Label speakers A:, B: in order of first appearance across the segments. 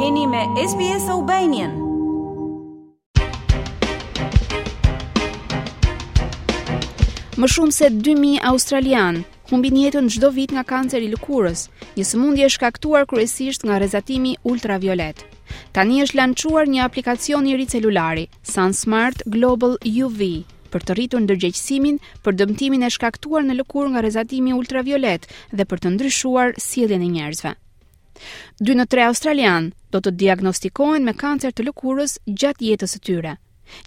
A: Jeni me SBS Albanian. Më shumë se 2000 australianë humbin jetën çdo vit nga kanceri i lëkurës, një sëmundje e shkaktuar kryesisht nga rrezatimi ultraviolet. Tani është lançuar një aplikacion i ri celulari, SunSmart Global UV, për të rritur ndërgjegjësimin për dëmtimin e shkaktuar në lëkurë nga rrezatimi ultraviolet dhe për të ndryshuar sjelljen e njerëzve. Dy në tre australianë do të diagnostikohen me kancer të lëkurës gjatë jetës së tyre.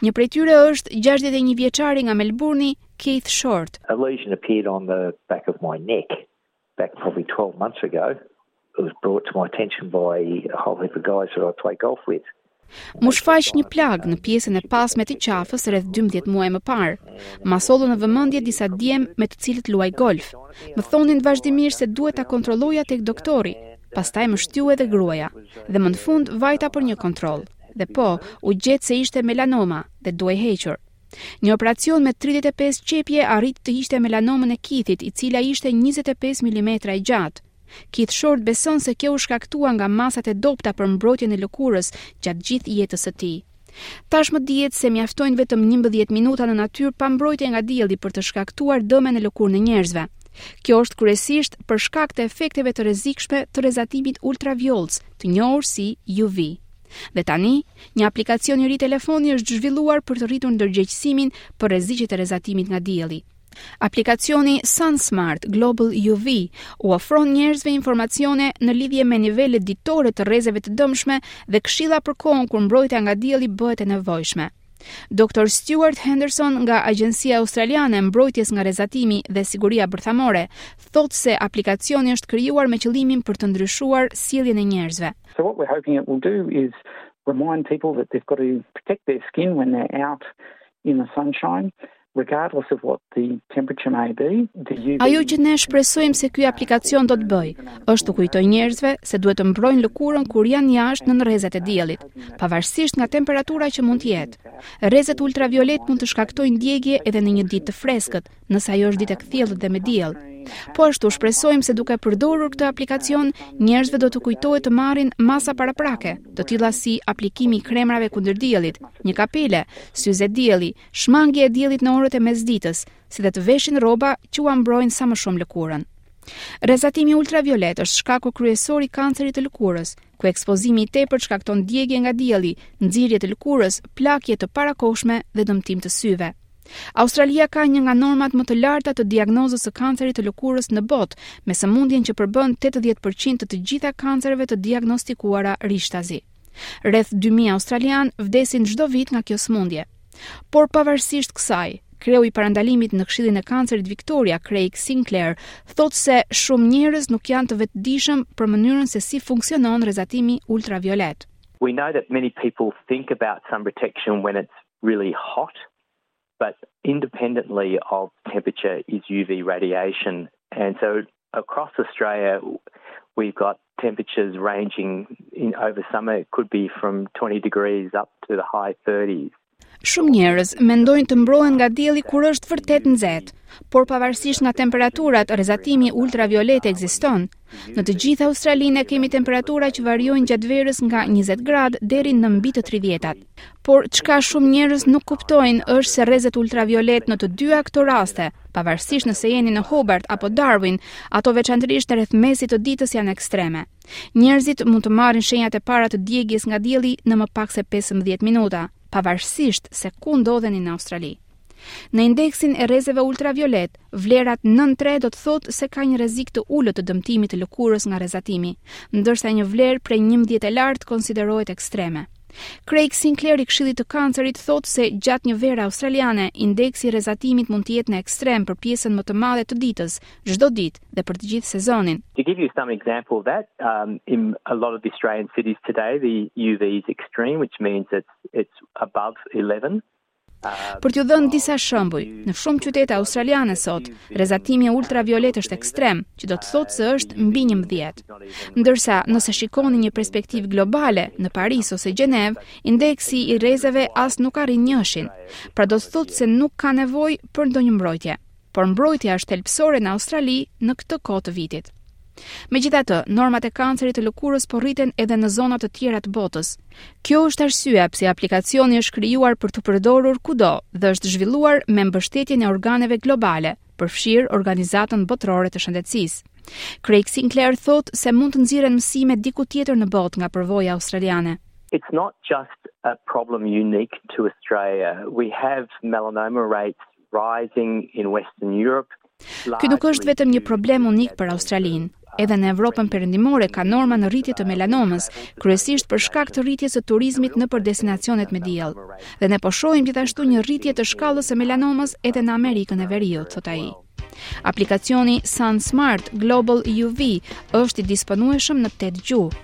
A: Një prej tyre është 61 vjeçari nga Melburni, Keith Short.
B: A lesion appeared on the back of my neck. Back probably 12 months ago, it was brought to my attention by a whole heap of guys that I play golf with.
A: M'u shfaq një plagë në pjesën e pasme të qafës rreth 12 muaj më parë. Ma sollën në vëmendje disa djem me të cilët luaj golf. Më thonin vazhdimisht se duhet ta kontrolloja tek doktori. Pastaj më shtyu edhe gruaja dhe më në fund vajta për një kontroll. Dhe po, u gjet se ishte melanoma dhe duhej hequr. Një operacion me 35 qepje arriti të hiqte melanomën e Keithit, i cila ishte 25 mm e gjatë. Keith Short beson se kjo u shkaktua nga masat e dobëta për mbrojtjen e lëkurës gjatë gjithë jetës së tij. Tashmë dihet se mjaftojnë vetëm 11 minuta në natyrë pa mbrojtje nga dielli për të shkaktuar dëme në lëkurën e njerëzve. Kjo është kryesisht për shkak të efekteve të rrezikshme të rrezatimit ultravjollcë, të njohur si UV. Dhe tani, Një aplikacion i ri telefoni është zhvilluar për të rritur ndërgjegjësimin për rreziqet e rrezatimit nga dielli. Aplikacioni SunSmart Global UV u ofron njerëzve informacione në lidhje me nivelet ditore të rrezeve të dëmshme dhe këshilla për kohën kur mbrojtja nga dielli bëhet e nevojshme. Dr. Stuart Henderson nga Agjencia Australiane e Mbrojtjes nga Rrezatimi dhe Siguria Bërthamore thotë se aplikacioni është krijuar me qëllimin për të ndryshuar sjelljen e njerëzve.
C: So what we're hoping it will do is remind people that they've got to protect their skin when they're out in the sunshine.
A: Ajo që ne shpresojmë se ky aplikacion do të bëjë, është t'u kujtojë njerëzve se duhet të mbrojnë lëkurën kur janë jashtë nën rrezet e diellit, pavarësisht nga temperatura që mund të jetë. Rrezet ultraviolet mund të shkaktojnë djegie edhe në një ditë të freskët, nëse ajo është ditë e kthjellët dhe me diell. Po ashtu shpresojmë se duke përdorur këtë aplikacion, njerëzve do t'u kujtohet të marrin masa paraprake, të tilla si aplikimi i kremrave kundër diellit, një kapele, syze dielli, shmangia e diellit në orët e mesditës, si dhe të veshin rroba që ua mbrojnë sa më shumë lëkurën. Rrezatimi ultraviolet është shkaku kryesor i kancerit të lëkurës, ku ekspozimi i tepërt shkakton djegie nga dielli, nxirje të lëkurës, plakje të parakohshme dhe dëmtim të syve. Australia ka një nga normat më të larta të diagnozës së kancerit të lëkurës në botë, me sëmundjen që përbën 80 për qind të të gjitha kancereve të diagnostikuara rishtazi. Rreth dy mijë australianë vdesin çdo vit nga kjo sëmundje. Por pavarësisht kësaj, kreu i parandalimit në Këshillin e Kancerit Victoria, Craig Sinclair, thotë se shumë njerëz nuk janë të vetëdijshëm për mënyrën se si funksionon rrezatimi ultraviolet.
B: We know that many people think about sun protection when it's really hot but independently of temperature is uv radiation and so across australia we've got temperatures ranging in over summer it could be from 20 degrees up to the high 30s
A: Shumë njerëz mendojnë të mbrohen nga dielli kur është vërtet nxehtë, por pavarësisht nga temperaturat, rrezatimi ultraviolet ekziston. Në të gjithë Australinë kemi temperatura që variojnë gjatë verës nga 20 gradë deri në mbi të 30-at. Por çka shumë njerëz nuk kuptojnë është se rrezet ultraviolet në të dyja këto raste, pavarësisht nëse jeni në Hobart apo Darwin, ato veçanërisht rreth mesit të ditës janë ekstreme. Njerëzit mund të marrin shenjat e para të djegies nga dielli në më pak se pesëmbëdhjetë minuta, pavarësisht se ku ndodheni në Australi. Në indeksin e rrezeve ultraviolet, vlerat nën 3 do të thotë se ka një rrezik të ulët të dëmtimit të lëkurës nga rrezatimi, ndërsa një vlerë prej 11 e lart konsiderohet ekstreme. Craig Sinclair i Këshillit të Kancerit thotë se gjatë një vere australiane, indeksi i rrezatimit mund të jetë në ekstrem për pjesën më të madhe të ditës, çdo ditë dhe për të gjithë sezonin.
B: To give you some example of that, um, in a lot of Australian cities today, the UV is extreme, which means it's it's above 11.
A: Për t'ju dhënë disa shembuj, në shumë qytete australiane sot, rrezatimi ultraviolet është ekstrem, që do të thotë se është mbi njëmbëdhjetë. Ndërsa, nëse shikoni një perspektivë globale, në Paris ose Gjenevë, indeksi i rrezeve as nuk arrin njëshin, pra do të thotë se nuk ka nevojë për ndonjë mbrojtje. por mbrojtja është thelbësore në Australi në këtë kohë të vitit. Megjithatë, normat e kancerit të lëkurës po rriten edhe në zona të tjera të botës. Kjo është arsyeja pse aplikacioni është krijuar për t'u përdorur kudo dhe është zhvilluar me mbështetjen e organeve globale, përfshirë Organizatën Botërore të Shëndetësisë. Craig Sinclair thotë se mund të nxirren mësime diku tjetër në botë nga përvoja australiane.
B: It's not just a problem unique to Australia. We have melanoma rates
A: Ky nuk është vetëm një problem unik për Australinë. Edhe në Evropën Perëndimore ka norma në rritje të melanomës, kryesisht për shkak të rritjes së turizmit nëpër destinacionet me diell. Dhe ne po shohim gjithashtu një rritje të shkallës së melanomës edhe në Amerikën e Veriut, thotë ai. Aplikacioni SunSmart Global UV është i disponueshëm në tetë gjuhë.